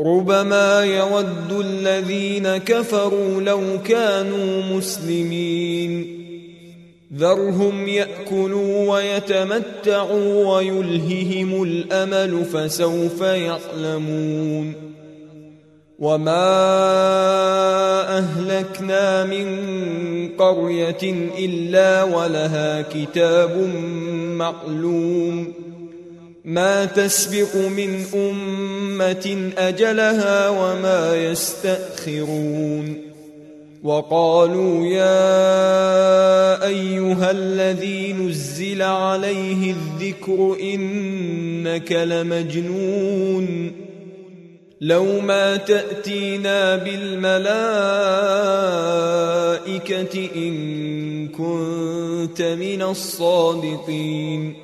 ربما يود الذين كفروا لو كانوا مسلمين. ذرهم يأكلوا ويتمتعوا ويلههم الأمل فسوف يعلمون. وما أهلكنا من قرية إلا ولها كتاب معلوم. ما تسبق من أمة أجلها وما يستأخرون. وقالوا يا أيها الذي نزل عليه الذكر إنك لمجنون. لو ما تأتينا بالملائكة إن كنت من الصادقين.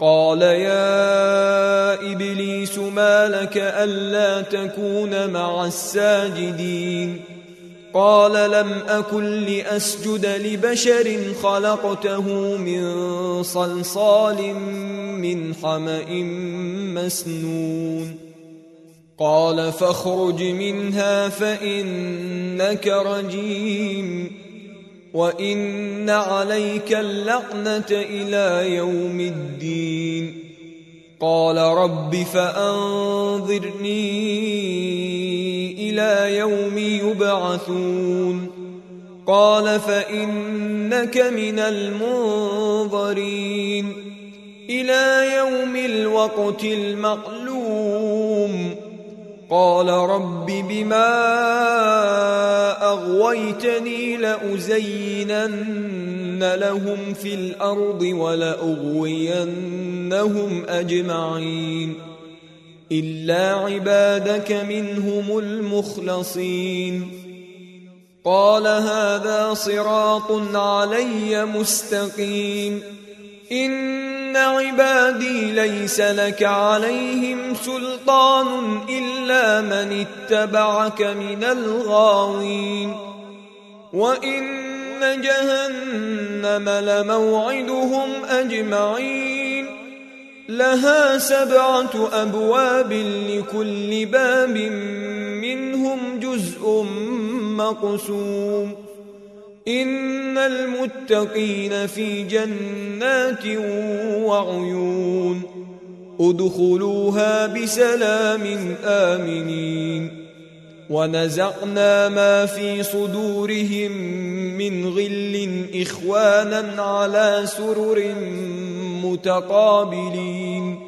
قال يا ابليس ما لك الا تكون مع الساجدين قال لم اكن لاسجد لبشر خلقته من صلصال من حما مسنون قال فاخرج منها فانك رجيم وان عليك اللعنه إلى يوم الدين قال رب فانظرني إلى يوم يبعثون قال فانك من المنظرين إلى يوم الوقت المعلوم قال رب بما اغويتني لأزينن لهم في الأرض ولأغوينهم أجمعين إلا عبادك منهم المخلصين. قال هذا صراط علي مستقيم. عبادي ليس لك عليهم سلطان إلا من اتبعك من الغاوين وإن جهنم لموعدهم أجمعين لها سبعة أبواب لكل باب منهم جزء مقسوم إن المتقين في جنات وعيون ادخلوها بسلام آمنين ونزعنا ما في صدورهم من غل إخوانا على سرر متقابلين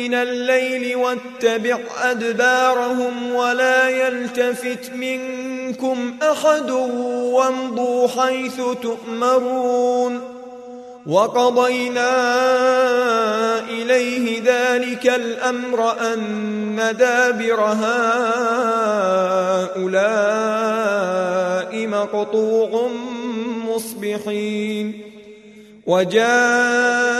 من الليل واتبع أدبارهم ولا يلتفت منك منكم أحد وامضوا حيث تؤمرون وقضينا إليه ذلك الأمر أن دابر هؤلاء مقطوع مصبحين وجاء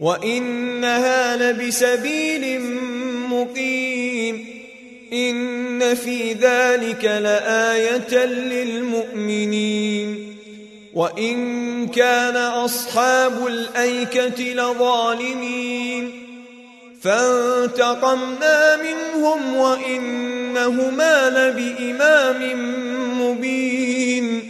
وإنها لبسبيل مقيم إن في ذلك لآية للمؤمنين وإن كان أصحاب الأيكة لظالمين فانتقمنا منهم وإنهما لبإمام مبين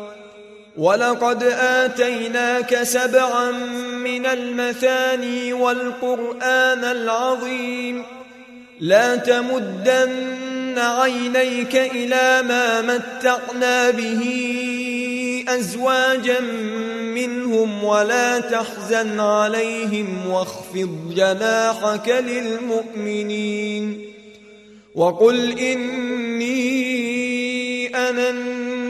ولقد آتيناك سبعا من المثاني والقرآن العظيم لا تمدن عينيك إلى ما متعنا به أزواجا منهم ولا تحزن عليهم واخفض جناحك للمؤمنين وقل إني أنا